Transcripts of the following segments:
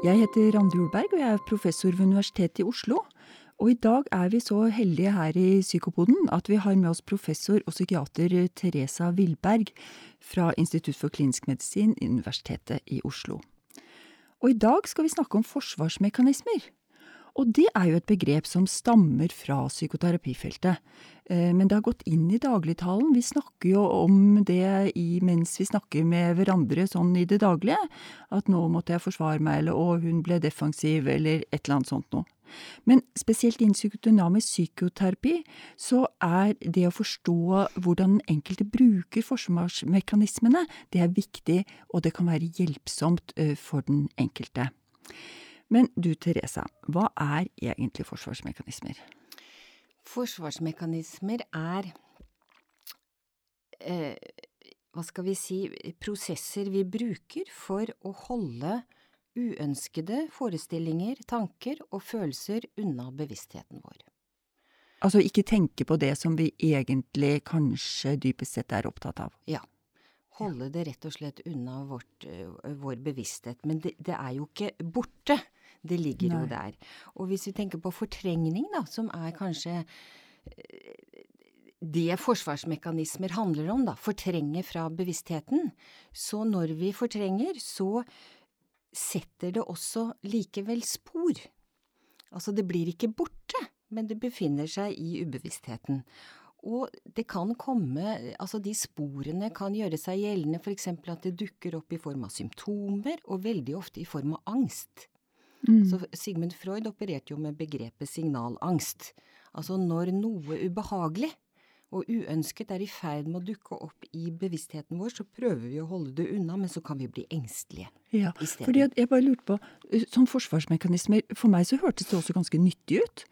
Jeg heter Randi Olberg, og jeg er professor ved Universitetet i Oslo. Og i dag er vi så heldige her i Psykopoden at vi har med oss professor og psykiater Teresa Willberg fra Institutt for klinisk medisin i Universitetet i Oslo. Og i dag skal vi snakke om forsvarsmekanismer. Og det er jo et begrep som stammer fra psykoterapifeltet. Men det har gått inn i dagligtalen. Vi snakker jo om det i, mens vi snakker med hverandre sånn i det daglige. At nå måtte jeg forsvare meg, eller å, hun ble defensiv, eller et eller annet sånt noe. Men spesielt innen psykodynamisk psykoterapi så er det å forstå hvordan den enkelte bruker forsvarsmekanismene, det er viktig, og det kan være hjelpsomt for den enkelte. Men du Teresa, hva er egentlig forsvarsmekanismer? Forsvarsmekanismer er eh, hva skal vi si prosesser vi bruker for å holde uønskede forestillinger, tanker og følelser unna bevisstheten vår. Altså ikke tenke på det som vi egentlig kanskje dypest sett er opptatt av? Ja. Holde det rett og slett unna vårt, vår bevissthet. Men det, det, er jo ikke borte. Det ligger Nei. jo der. Og hvis vi tenker på fortrengning, da, som er kanskje det forsvarsmekanismer handler om, da, fortrenge fra bevisstheten, så når vi fortrenger, så setter det også likevel spor. Altså, det blir ikke borte, men det befinner seg i ubevisstheten. Og det kan komme, altså de sporene kan gjøre seg gjeldende eksempel at det dukker opp i form av symptomer, og veldig ofte i form av angst. Mm. Så Sigmund Freud opererte jo med begrepet signalangst. Altså når noe ubehagelig og uønsket er i ferd med å dukke opp i bevisstheten vår, så prøver vi å holde det unna, men så kan vi bli engstelige ja, i stedet. Fordi jeg bare lurte på, sånn forsvarsmekanismer, for meg så hørtes det også ganske nyttig ut.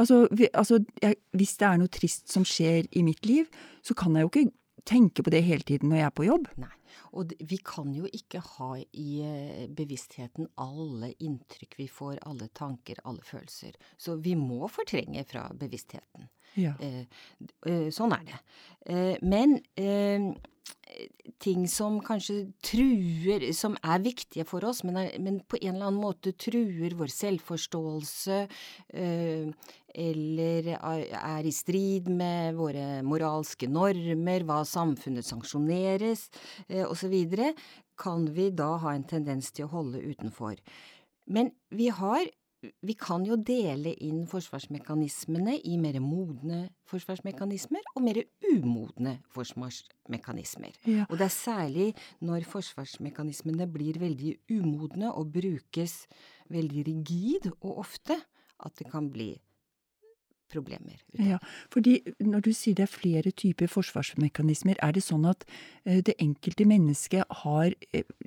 Altså, vi, altså jeg, hvis det er noe trist som skjer i mitt liv, så kan jeg jo ikke tenke på det hele tiden når jeg er på jobb. Nei, og det, vi kan jo ikke ha i uh, bevisstheten alle inntrykk vi får, alle tanker, alle følelser. Så vi må fortrenge fra bevisstheten. Ja. Uh, uh, sånn er det. men ting som kanskje truer, som er viktige for oss, men, er, men på en eller annen måte truer vår selvforståelse, øh, eller er i strid med våre moralske normer, hva samfunnet sanksjoneres, øh, osv., kan vi da ha en tendens til å holde utenfor. Men vi har vi kan jo dele inn forsvarsmekanismene i mer modne forsvarsmekanismer og mer umodne forsvarsmekanismer. Ja. Og det er særlig når forsvarsmekanismene blir veldig umodne og brukes veldig rigid og ofte, at det kan bli problemer. Ja, fordi når du sier det er flere typer forsvarsmekanismer, er det sånn at det enkelte mennesket har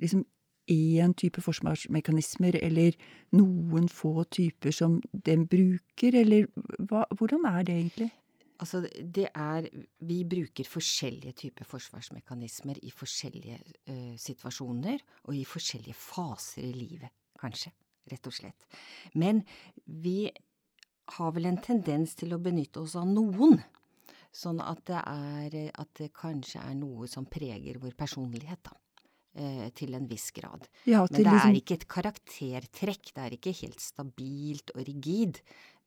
liksom én type forsvarsmekanismer, eller noen få typer som den bruker, eller hva, hvordan er det egentlig? Altså, det er Vi bruker forskjellige typer forsvarsmekanismer i forskjellige uh, situasjoner og i forskjellige faser i livet, kanskje. Rett og slett. Men vi har vel en tendens til å benytte oss av noen. Sånn at det, er, at det kanskje er noe som preger vår personlighet, da. Eh, til en viss grad. Ja, men det liksom... er ikke et karaktertrekk, det er ikke helt stabilt og rigid.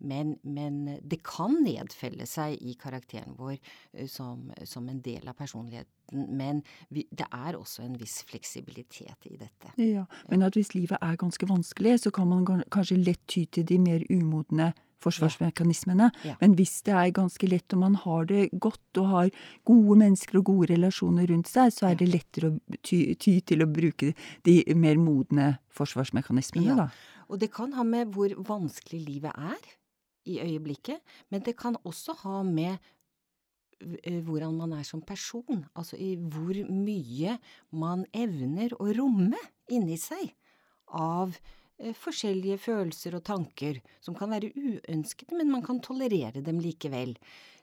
Men, men det kan nedfelle seg i karakteren vår uh, som, som, en del av personligheten. Men vi, det er også en viss fleksibilitet i dette. Ja, Men at hvis livet er ganske vanskelig, så kan man kanskje lett ty til de mer umodne forsvarsmekanismene. Ja. Men hvis det er ganske lett, og man har det godt og har gode mennesker og gode relasjoner rundt seg, så er det lettere å ty, ty til å bruke de mer modne forsvarsmekanismene, Ja. da. Og det kan ha med hvor vanskelig livet er i øyeblikket, men det kan også ha med eh, hvordan man er som person, altså i hvor mye man evner å romme inni seg av eh, forskjellige følelser og tanker som kan være uønskede, men man kan tolerere dem likevel.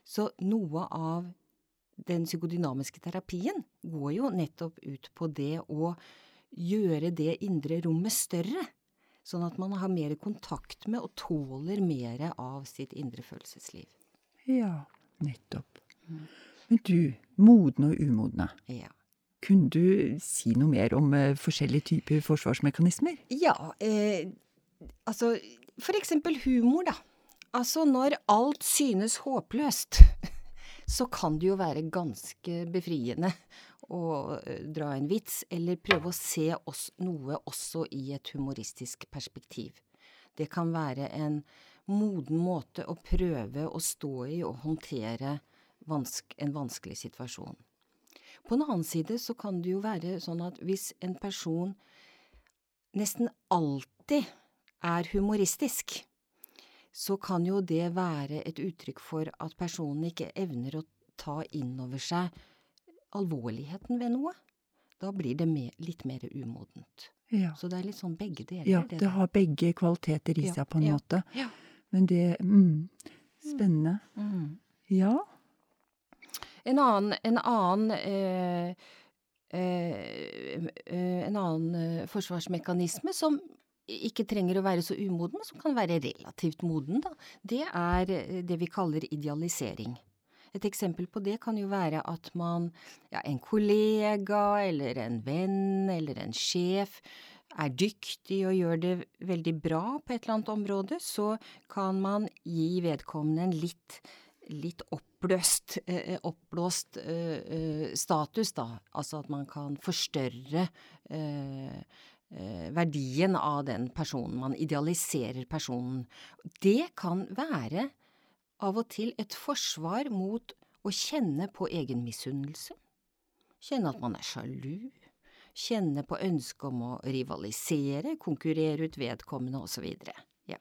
Så noe av den psykodynamiske terapien går jo nettopp ut på det å gjøre det indre rommet større, sånn at man har mer kontakt med og tåler mer av sitt indre følelsesliv. Ja, nettopp. Men du, modne og umodne. Ja. Kunne du si noe mer om eh, forskjellige typer forsvarsmekanismer? Ja, eh, altså for eksempel humor, da. Altså når alt synes håpløst, så kan det jo være ganske befriende å eh, dra en vits, eller prøve å se oss, noe også i et humoristisk perspektiv. Det kan være en moden måte å prøve å stå i og håndtere vanske, en vanskelig situasjon. På en annen side så kan det jo være sånn at hvis en person nesten alltid er humoristisk, så kan jo det være et uttrykk for at personen ikke evner å ta inn over seg alvorligheten ved noe. Da blir det mer, litt mer umodent. Ja. Så det er litt sånn begge deler. ja, det det har begge kvaliteter i Ja, seg på en ja, måte. ja. Men det mm, Spennende. Mm. Ja. En annen, en annen eh, eh, eh, En annen eh, forsvarsmekanisme som ikke trenger å være så umoden, men som kan være relativt moden, da, det er det vi kaller idealisering. Et eksempel på det kan jo være at man, ja, en kollega eller en venn eller en sjef er dyktig og gjør det veldig bra på et eller annet område, så kan man gi vedkommende en litt, litt oppløst, eh, oppblåst eh, eh, status, da. Altså at man kan forstørre eh, eh, verdien av den personen. Man idealiserer personen. Det kan være av og til et forsvar mot å kjenne på egen misunnelse. Kjenne at man er sjalu. Kjenne på ønsket om å rivalisere, konkurrere ut vedkommende osv. Ja.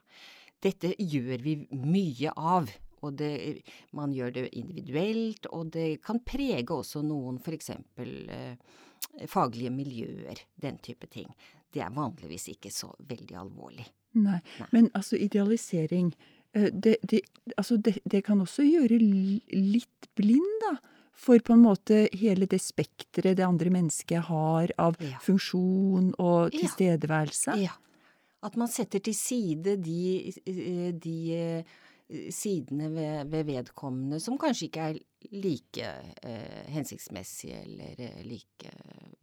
Dette gjør vi mye av, og det, man gjør det individuelt, og det kan prege også noen for eksempel eh, faglige miljøer, den type ting. Det er vanligvis ikke så veldig alvorlig. Nei. Nei. Men altså, idealisering eh, det, det, altså det, det kan også gjøre litt blind, da. For på en måte hele det spekteret det andre mennesket har av Ja. funksjon og tilstedeværelse. Ja. At man setter til side de, eh, de eh, sidene ved, ved vedkommende som kanskje ikke er like eh, hensiktsmessige eller eh, like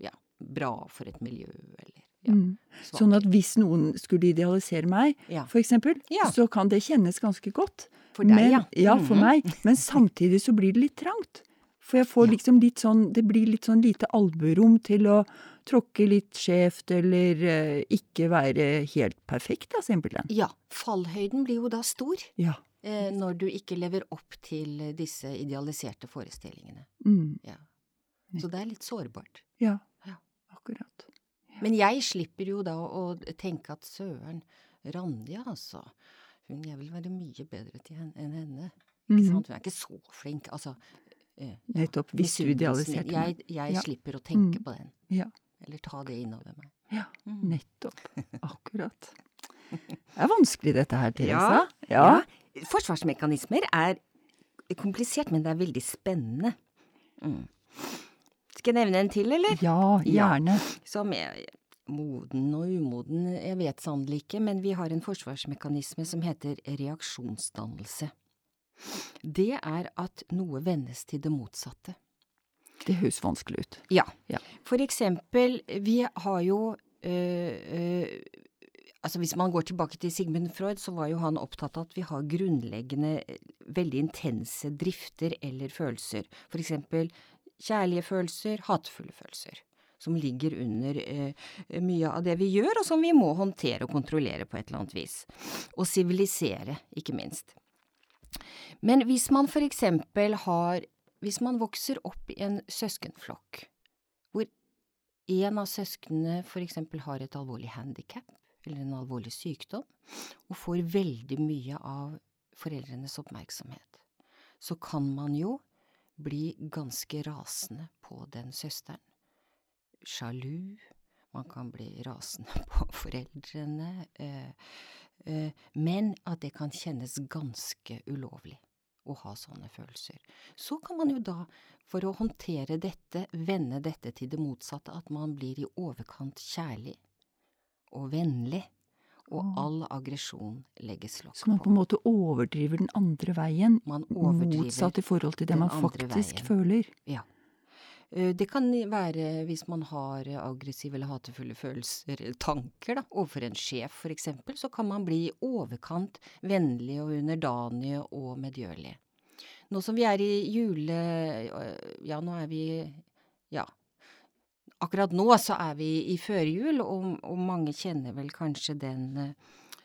ja, bra for et miljø, eller ja, Mm. Sånn at hvis noen skulle idealisere meg, Ja. for eksempel, Ja. så kan det kjennes ganske godt. For deg, men, ja. Ja, for Mhm. meg. Men samtidig så blir det litt trangt. For jeg får liksom litt sånn Det blir litt sånn lite albuerom til å tråkke litt skjevt eller uh, ikke være helt perfekt, da, simpelthen. Ja, fallhøyden blir jo da stor Ja. Eh, når du ikke lever opp til disse idealiserte forestillingene. Mm. Ja. Så det er litt sårbart. Ja. Ja. Akkurat. Men jeg slipper jo da å tenke at søren, Randi altså, hun jeg vil være mye bedre til henne enn henne. Ikke mm. sant? Hun er ikke så flink. Altså, eh, Nettopp. Hvis du idealiserte henne. Jeg, jeg Ja. slipper å tenke Mm. på den. Ja. Eller ta det innover meg. Ja. Mm. Nettopp. Akkurat. Det er vanskelig dette her, Teresa. Ja. Forsvarsmekanismer er komplisert, men det er veldig spennende. Mm. Skal jeg nevne en til, eller? Ja, gjerne. Som er moden og umoden, jeg vet sannelig ikke, men vi har en forsvarsmekanisme som heter reaksjonsdannelse. Det er at noe vendes til det motsatte. Det høres vanskelig ut. Ja. Ja. For eksempel, vi har jo øh, øh, Altså hvis man går tilbake til Sigmund Freud, så var jo han opptatt av at vi har grunnleggende, eh, veldig intense drifter eller følelser. For eksempel kjærlige følelser, hatefulle følelser. Som ligger under eh, mye av det vi gjør, og som vi må håndtere og kontrollere på et eller annet vis. Og sivilisere, ikke minst. Men hvis man for eksempel har Hvis man vokser opp i en søskenflokk, hvor en av søsknene for eksempel har et alvorlig handikap eller en alvorlig sykdom, og får veldig mye av foreldrenes oppmerksomhet, så kan man jo bli ganske rasende på den søsteren. Sjalu, man kan bli rasende på foreldrene, eh, eh, men at det kan kjennes ganske ulovlig å ha sånne følelser. Så kan man jo da, for å håndtere dette, vende dette til det motsatte, at man blir i overkant kjærlig og vennlig, og all aggresjon legges lokk Så man på på. en måte overdriver den andre veien, motsatt i forhold til det man faktisk veien. føler. Ja. Eh, det kan være hvis man har aggressive eller hatefulle følelser tanker da, overfor en sjef for eksempel, så kan man bli i overkant vennlig og underdanig og medgjørlig. Nå som vi er i jule... Ja, nå er vi Ja. Akkurat nå så er vi i førjul, og, og mange kjenner vel kanskje den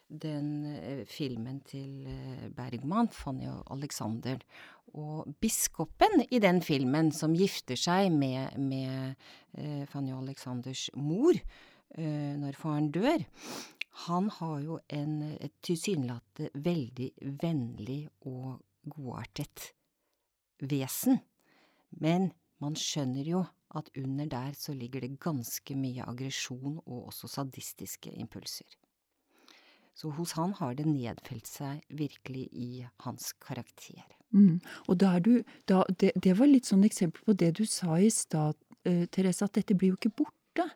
den eh, filmen til eh, Bergman, Fanny og Alexander. Og biskopen i den filmen, som gifter seg med, med eh, Fanny og Alexanders mor eh, når faren dør, han har jo en, tilsynelatende veldig vennlig og godartet vesen. Men man skjønner jo at under der så ligger det ganske mye aggresjon og også sadistiske impulser. Så hos han har det nedfelt seg virkelig i hans karakter. Mm. Og du, da, det, det, var litt sånn eksempel på det du sa i stad, uh, Therese, at dette blir jo ikke borte.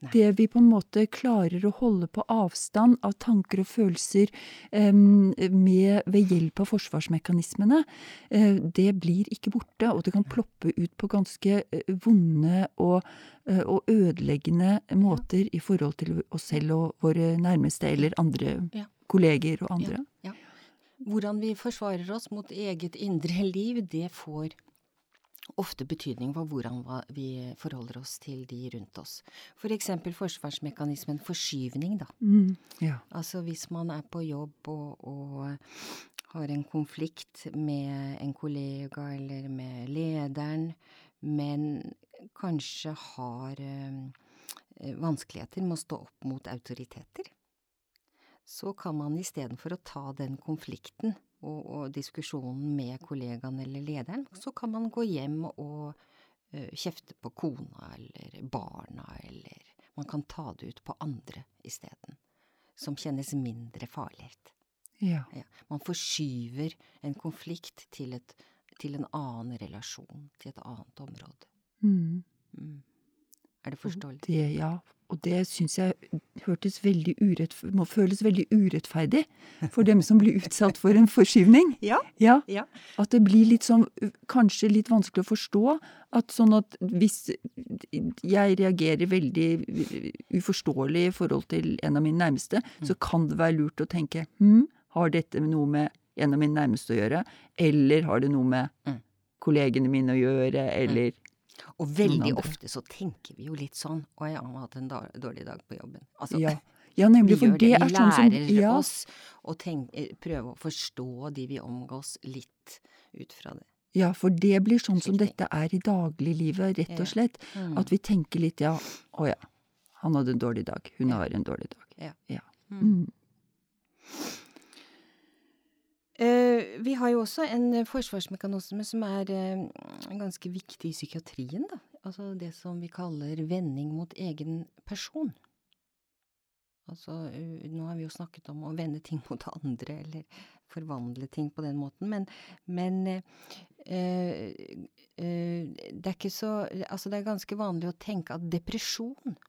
Nei. Det vi på en måte klarer å holde på avstand av tanker og følelser um, med, ved hjelp av forsvarsmekanismene, uh, det blir ikke borte. Og det kan ploppe ut på ganske uh, vonde og, uh, og, ødeleggende måter ja. i forhold til oss selv og våre nærmeste eller andre ja. kolleger og andre. Ja. Hvordan vi forsvarer oss mot eget indre liv, det får ofte betydning for hvordan vi forholder oss til de rundt oss. For eksempel forsvarsmekanismen forskyvning, da. Mm, ja. Altså hvis man er på jobb og, og har en konflikt med en kollega eller med lederen, men kanskje har øh, vanskeligheter med å stå opp mot autoriteter, så kan man istedenfor å ta den konflikten og, og, diskusjonen med kollegaen eller lederen, så kan man gå hjem og uh, kjefte på kona eller barna, eller man kan ta det ut på andre isteden, som kjennes mindre farlig. Ja. ja. Man forskyver en konflikt til, et, til, en annen relasjon, til et annet område. Mm. Mm. Er det forståelig? Det, ja, og det syns jeg hørtes veldig må føles veldig urettferdig for dem som blir utsatt for en forskyvning. Ja, ja. ja. At det blir litt sånn, kanskje litt vanskelig å forstå. At sånn at hvis jeg reagerer veldig uforståelig i forhold til en av mine nærmeste, mm. så kan det være lurt å tenke hm, har dette noe med en av mine nærmeste å gjøre? Eller har det noe med mm. kollegene mine å gjøre, mm. eller og veldig ofte så tenker vi jo litt sånn Å, jeg har hatt en dårlig dag på jobben. Altså, ja. ja nemlig, for det, det er sånn som Vi lærer oss å tenke, prøve å forstå de vi omgås, litt ut fra det. Ja, for det blir sånn som dette er i dagliglivet, rett og slett. Ja. Mm. At vi tenker litt ja, å ja, han hadde en dårlig dag, hun har en dårlig dag. Ja. ja. Mm. Eh, vi har jo også en forsvarsmekanisme som er eh, ganske viktig i psykiatrien, da. Altså det som vi kaller vending mot egen person. Altså, nå har vi jo snakket om å vende ting mot andre, eller forvandle ting på den måten, men, men øh, øh, det er ikke så Altså, det er ganske vanlig å tenke at depresjon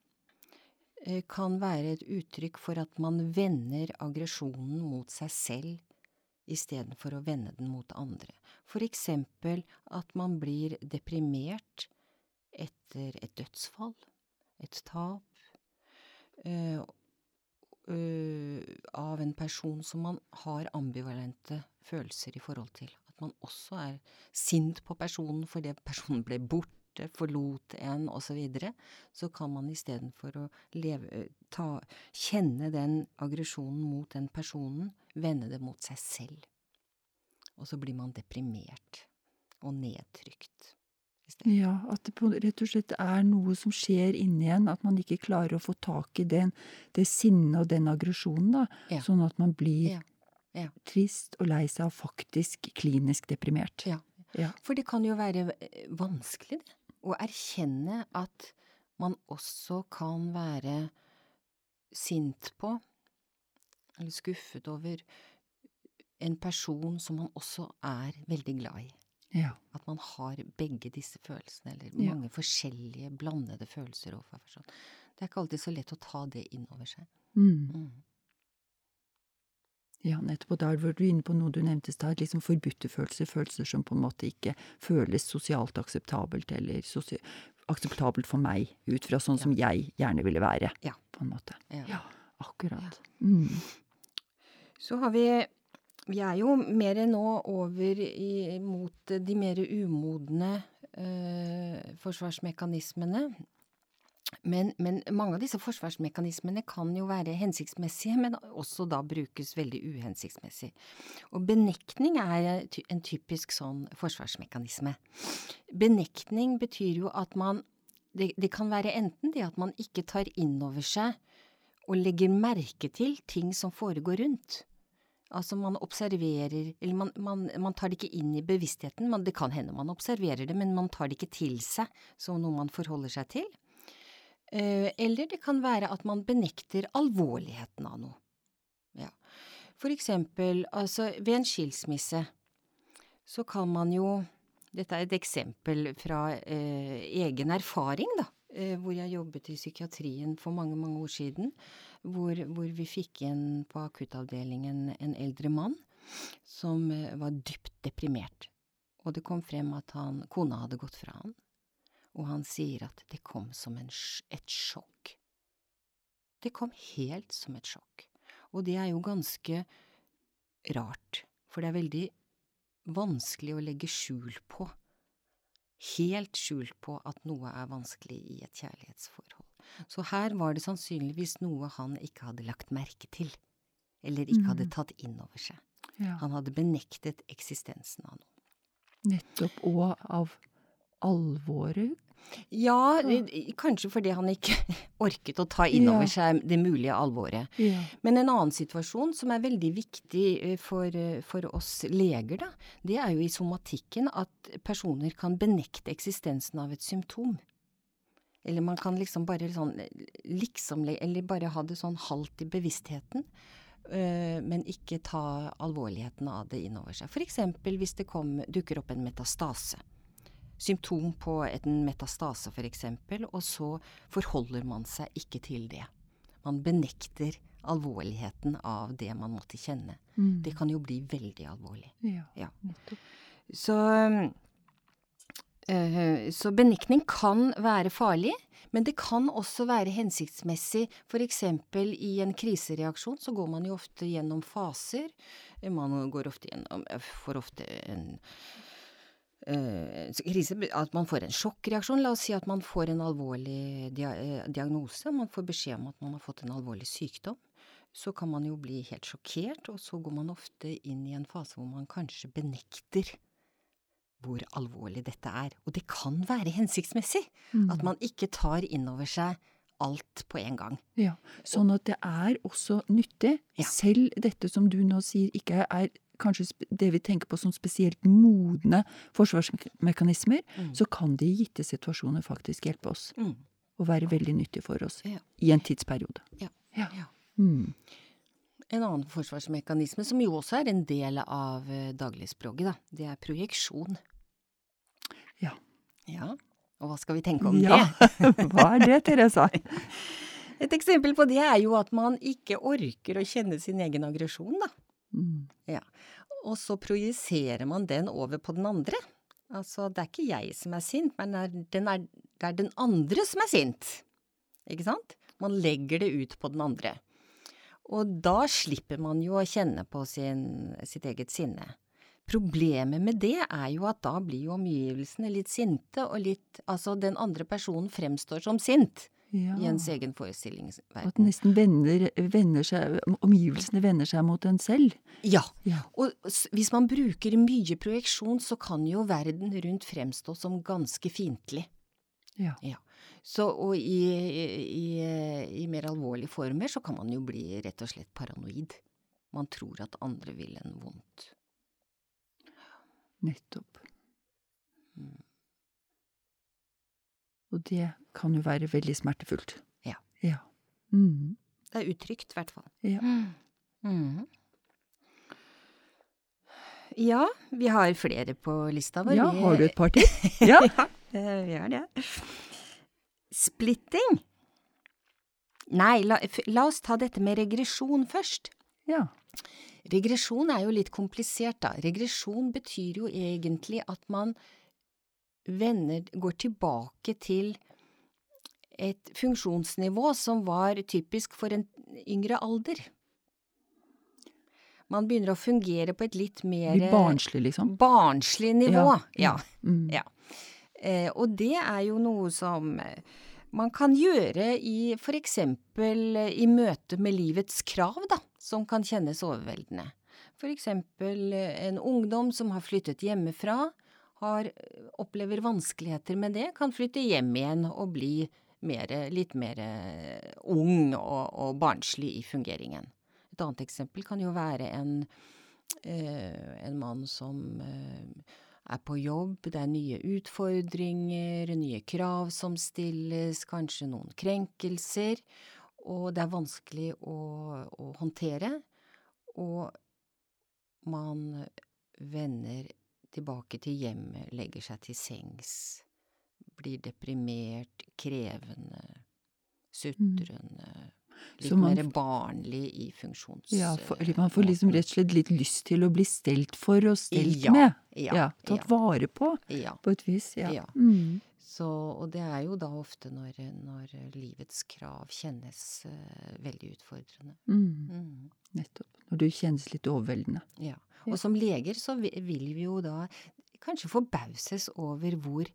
kan være et uttrykk for at man vender aggresjonen mot seg selv istedenfor å vende den mot andre. For eksempel at man blir deprimert etter et dødsfall, et tap, øh, øh, av en person som man har ambivalente følelser i forhold til. At man også er sint på personen fordi personen ble borte, forlot en, osv. Så, videre, så kan man istedenfor å leve, ta, kjenne den aggresjonen mot den personen, vende det mot seg selv. Og så blir man deprimert og nedtrykt. Ja, at det rett og slett er noe som skjer inni en, at man ikke klarer å få tak i den, det sinnet og den aggresjonen, da. Ja. Sånn at man blir ja. Ja. trist og lei seg og faktisk klinisk deprimert. Ja. For det kan jo være vanskelig, det. Å erkjenne at man også kan være sint på, eller skuffet over, en person som man også er veldig glad i. Ja. At man har begge disse følelsene, eller mange ja. forskjellige blandede følelser overfor person. Det er ikke alltid så lett å ta det inn over seg. Mm. Mm. Ja, nettopp. Og da var du inne på noe du nevnte i stad, liksom forbudte følelser. Følelser som på en måte ikke føles sosialt akseptabelt, eller sosia akseptabelt for meg, ut fra sånn som jeg gjerne ville være, Ja. på en måte. Ja. Ja, akkurat. Mm. Så har vi Vi er jo mer nå over i, mot de mer umodne eh, forsvarsmekanismene. Men, men mange av disse forsvarsmekanismene kan jo være hensiktsmessige, men også da brukes veldig uhensiktsmessig. Og benektning er en typisk sånn forsvarsmekanisme. Benektning betyr jo at man det, det kan være enten det at man ikke tar inn over seg og legger merke til ting som foregår rundt. Altså man observerer, eller man, man, man tar det ikke inn i bevisstheten, man, det kan hende man observerer det, men man tar det ikke til seg som noe man forholder seg til. Eh, eller det kan være at man benekter alvorligheten av noe. Ja. For eksempel, altså ved en skilsmisse så kan man jo Dette er et eksempel fra eh, egen erfaring, da. Eh, hvor jeg jobbet i psykiatrien for mange, mange år siden. Hvor, hvor vi fikk inn på akuttavdelingen en eldre mann som eh, var dypt deprimert. Og det kom frem at han, kona hadde gått fra han. Og han sier at det kom som en, sj- et sjokk. Det kom helt som et sjokk. Og det er jo ganske rart, for det er veldig vanskelig å legge skjul på. Helt skjul på at noe er vanskelig i et kjærlighetsforhold. Så her var det sannsynligvis noe han ikke hadde lagt merke til, eller ikke hadde tatt inn over seg. Ja. Han hadde benektet eksistensen av noe. Nettopp. Og av alvoret. Ja, kanskje fordi han ikke orket å ta inn over seg det mulige alvoret. Ja. Men en annen situasjon som er veldig viktig eh, for, eh, for oss leger, da, det er jo i somatikken at personer kan benekte eksistensen av et symptom. Eller man kan liksom bare sånn liksom, eller bare ha det sånn halvt i bevisstheten, eh, men ikke ta alvorligheten av det inn over seg. Eksempel hvis det kom, dukker opp en metastase. Symptom på en metastase, for eksempel, og så forholder man seg ikke til det. Man benekter alvorligheten av det man måtte kjenne. Mm. Det kan jo bli veldig alvorlig. Ja. Ja. Så, eh, så benekning kan være farlig, men det kan også være hensiktsmessig. For eksempel i en krisereaksjon så går man jo ofte gjennom faser. Man går ofte gjennom, får ofte en eh, krise, at man får en sjokkreaksjon. La oss si at man får en alvorlig eh, diagnose. Man får beskjed om at man har fått en alvorlig sykdom. Så kan man jo bli helt sjokkert, og så går man ofte inn i en fase hvor man kanskje benekter hvor alvorlig dette er. Og det kan være hensiktsmessig Mm. at man ikke tar inn over seg alt på en gang. Ja, sånn at det er også nyttig. Ja. Selv dette som du nå sier ikke er kanskje det vi tenker på som spesielt modne forsvarsmekanismer, Mm. så kan det i gitte situasjoner faktisk hjelpe oss. Mm. Og være veldig nyttig for oss Ja. i en tidsperiode. Ja. Ja. Ja. Mm. En annen forsvarsmekanisme, som jo også er en del av eh, dagligspråket, da, det er projeksjon. Ja. Ja, og hva skal vi tenke om Ja. det? Hva er det, Teresa? Et eksempel på det er jo at man ikke orker å kjenne sin egen aggresjon, da. Mm. Og så projiserer man den over på den andre. Altså, det er ikke jeg som er sint, men er, er, det er den andre som er sint. Ikke sant? Man legger det ut på den andre. Og da slipper man jo å kjenne på sin, sitt eget sinne. Problemet med det er jo at da blir jo omgivelsene litt sinte, og litt Altså, den andre personen fremstår som sint Ja. i ens egen forestillingsverden. At nesten vender, vender seg, omgivelsene vender seg mot en selv. Ja. Ja. Og hvis man bruker mye projeksjon, så kan jo verden rundt fremstå som ganske fiendtlig. Ja. Så, og i, i, i mer alvorlige former så kan man jo bli rett og slett paranoid. Man tror at andre vil en vondt. Nettopp. Mm. Og det kan jo være veldig smertefullt. Ja. Ja. Mm. Det er utrygt, i hvert fall. Ja. Mm. Ja, vi har flere på lista vår. ja, har du et par til? Ja. ja, Vi har det. Splitting. Nei, la, la oss ta dette med regresjon først. ja. Regresjon er jo litt komplisert, da. Regresjon betyr jo egentlig at man vender, går tilbake til et funksjonsnivå som var typisk for en yngre alder. Man begynner å fungere på et litt mer barnslig, liksom? Barnslig nivå, ja. Mm. ja. Eh, og det er jo noe som eh, man kan gjøre i eh, i møte med livets krav, da, som kan kjennes overveldende. Eksempel eh, en ungdom som har flyttet hjemmefra, har, opplever vanskeligheter med det, kan flytte hjem igjen og bli mer, litt mer ung og, og, barnslig i fungeringen. Et annet eksempel kan jo være en, eh, en mann som eh, er på jobb, det er nye utfordringer, nye krav som stilles, kanskje noen krenkelser, og det er vanskelig å, å håndtere. Og man vender tilbake til hjemmet, legger seg til sengs, blir deprimert, krevende, sutrende. Litt man, mer barnlig i funksjons... Ja, for, man får liksom rett og slett litt lyst til å bli stelt for og stelt ja, med. Ja, ja Tatt vare på, på et vis. Ja. Mm. Så, og det er jo da ofte når, når livets krav kjennes uh, veldig utfordrende. Mm. Mm. Nettopp. Når du kjennes litt overveldende. Ja. Og som leger så vil vi jo da kanskje forbauses over hvor,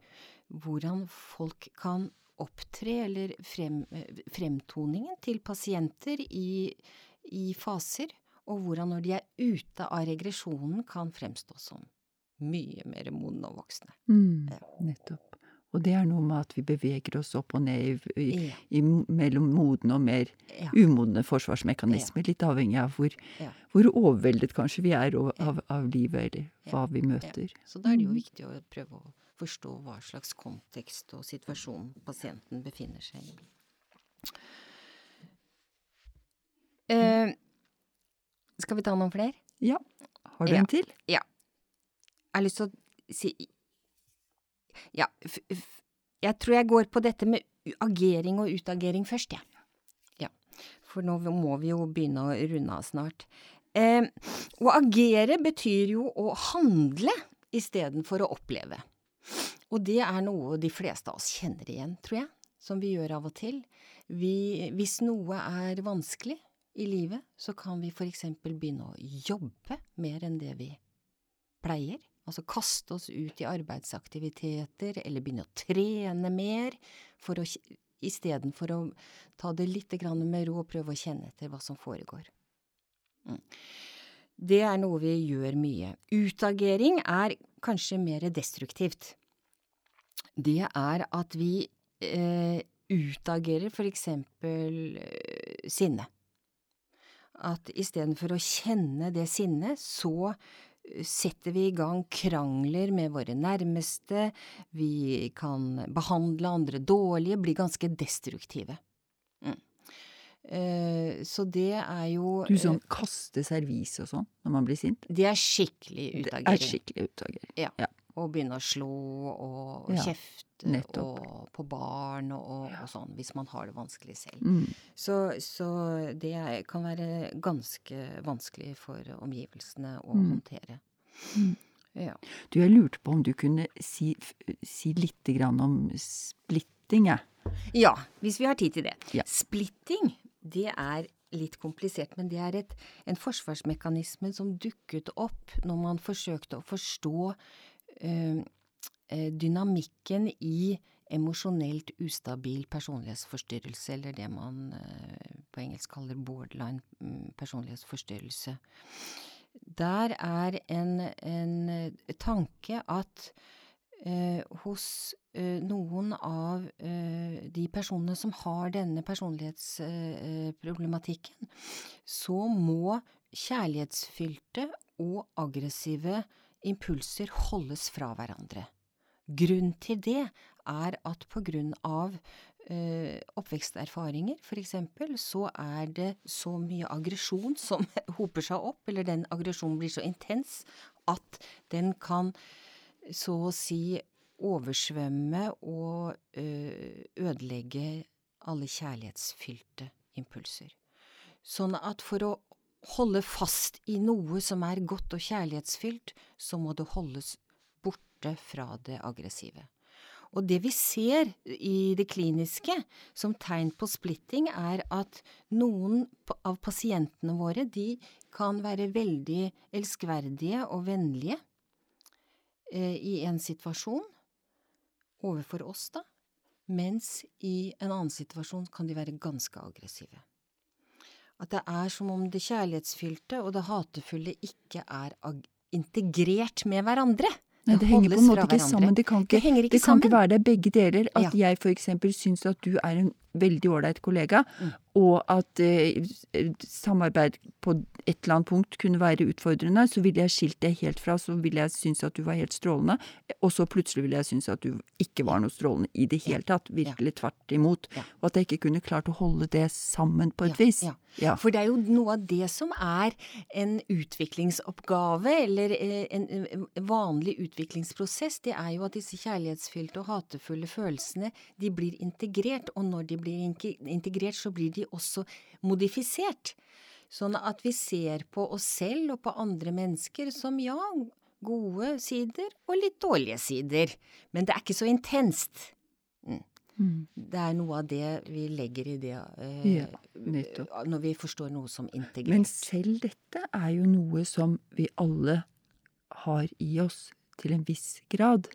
hvordan folk kan opptre, eller frem, fremtoningen til pasienter i, i, faser, og hvordan når de er ute av regresjonen kan fremstå som mye mer modne og voksne. Mm, nettopp. Og det er noe med at vi beveger oss opp og ned i, i, i, mellom modne og mer ja. umodne forsvarsmekanismer, ja. litt avhengig av hvor, ja. hvor, overveldet kanskje vi er av, av, av livet, eller hva vi møter. Så da er det jo mm. viktig å prøve å forstå hva slags kontekst og situasjon pasienten befinner seg i. Eh, skal vi ta noen flere? Ja. Har du ja. en til? Ja. Jeg har lyst til å si Ja, jeg tror jeg går på dette med agering og utagering først, jeg. Ja. ja. For nå må vi jo begynne å runde av snart. Eh, å agere betyr jo å handle istedenfor å oppleve. Og det er noe de fleste av oss kjenner igjen, tror jeg, som vi gjør av og til. Vi, hvis noe er vanskelig i livet, så kan vi for eksempel begynne å jobbe mer enn det vi pleier. Altså kaste oss ut i arbeidsaktiviteter, eller begynne å trene mer, for å, istedenfor å ta det litt med ro og prøve å kjenne etter hva som foregår. Mm. Det er noe vi gjør mye. Utagering er kanskje mer destruktivt det er at vi eh, utagerer for eksempel eh, sinne. At istedenfor å kjenne det sinnet, så setter vi i gang krangler med våre nærmeste, vi kan behandle andre dårlige, bli ganske destruktive. Mm. Eh, så det er jo Du sånn kaster kaste servis og sånn når man blir sint? Det er skikkelig utagering. Det er skikkelig utagering. Ja. ja og begynne å slå og, ja, kjefte og på barn og, og, sånn, hvis man har det vanskelig selv. Mm. Så, så, det kan være ganske vanskelig for omgivelsene å mm. håndtere. Mm. Ja. Du, jeg lurte på om du kunne si, si litt grann om splitting, jeg. Ja, hvis vi har tid til det. Ja. Splitting, det er litt komplisert, men det er et, en forsvarsmekanisme som dukket opp når man forsøkte å forstå dynamikken i emosjonelt ustabil personlighetsforstyrrelse, eller det man eh, på engelsk kaller borderline mm, personlighetsforstyrrelse. Der er en, en tanke at eh, hos eh, noen av eh, de personene som har denne personlighetsproblematikken, så må kjærlighetsfylte og aggressive impulser holdes fra hverandre. Grunnen til det er at på grunn av eh, oppveksterfaringer, for eksempel, så er det så mye aggresjon som hoper seg opp, eller den aggresjonen blir så intens at den kan så å si oversvømme og eh, ødelegge alle kjærlighetsfylte impulser. Sånn at for å holde fast i noe som er godt og kjærlighetsfylt, så må det holdes borte fra det aggressive. Og det vi ser i det kliniske som tegn på splitting, er at noen av pasientene våre, de kan være veldig elskverdige og vennlige eh, i en situasjon, overfor oss, da, mens i en annen situasjon kan de være ganske aggressive. At det er som om det kjærlighetsfylte og det hatefulle ikke er integrert med hverandre. Nei, det henger på en måte ikke sammen. Det kan ikke, det det kan ikke være det begge deler. At Ja. jeg for eksempel syns at du er en veldig ålreit kollega, Mm. og at eh, samarbeid på et eller annet punkt kunne være utfordrende, så ville jeg skilt det helt fra, så ville jeg synes at du var helt strålende, og så plutselig ville jeg synes at du ikke var noe strålende i det hele tatt. Virkelig tvert imot. Ja. Og at jeg ikke kunne klart å holde det sammen på et Ja, vis. ja. For det er jo noe av det som er en utviklingsoppgave, eller eh, en en vanlig utviklingsprosess, det er jo at disse kjærlighetsfylte og hatefulle følelsene, de blir integrert, og når de blir inki- integrert, så blir de også modifisert. Sånn at vi ser på oss selv og på andre mennesker som ja, gode sider og litt dårlige sider, men det er ikke så intenst. Mm. Det er noe av det vi legger i det eh, Ja, når vi forstår noe som integrert. Men selv dette er jo noe som vi alle har i oss til en viss grad.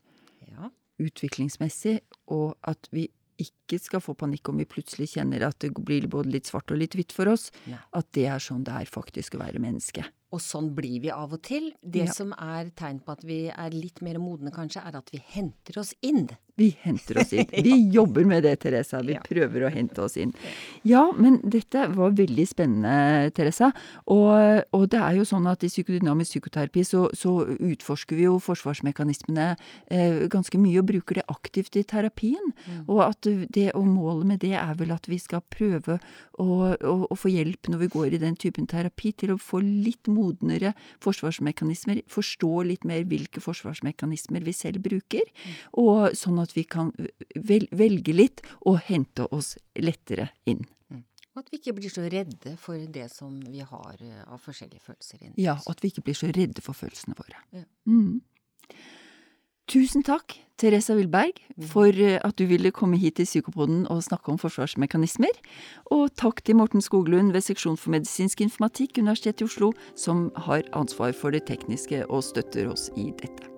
ja. utviklingsmessig, og at vi ikke skal få panikk om vi plutselig kjenner at det blir både litt svart og litt hvitt for oss. Nei. At det er sånn det er faktisk å være menneske. Og sånn blir vi av og til. Det Ja. som er tegn på at vi er litt mer modne, kanskje, er at vi henter oss inn. Vi henter oss inn. Vi jobber med det, Teresa. Vi prøver å hente oss inn. Ja, men dette var veldig spennende, Teresa. Og, og det er jo sånn at i psykodynamisk psykoterapi så, så utforsker vi jo forsvarsmekanismene eh, ganske mye og bruker det aktivt i terapien. Og at det, og målet med det er vel at vi skal prøve å, å, å få hjelp når vi går i den typen terapi, til å få litt modnere forsvarsmekanismer, forstå litt mer hvilke forsvarsmekanismer vi selv bruker, og sånn at vi kan velge litt og hente oss lettere inn. Og at vi ikke blir så redde for det som vi har eh, av forskjellige følelser inni Ja, og at vi ikke blir så redde for følelsene våre. Ja. Mm. Tusen takk, Teresa Wilberg, for eh, at du ville komme hit til Psykopoden og snakke om forsvarsmekanismer. Og takk til Morten Skoglund ved Seksjon for medisinsk informatikk, Universitetet i Oslo, som har ansvar for det tekniske og støtter oss i dette.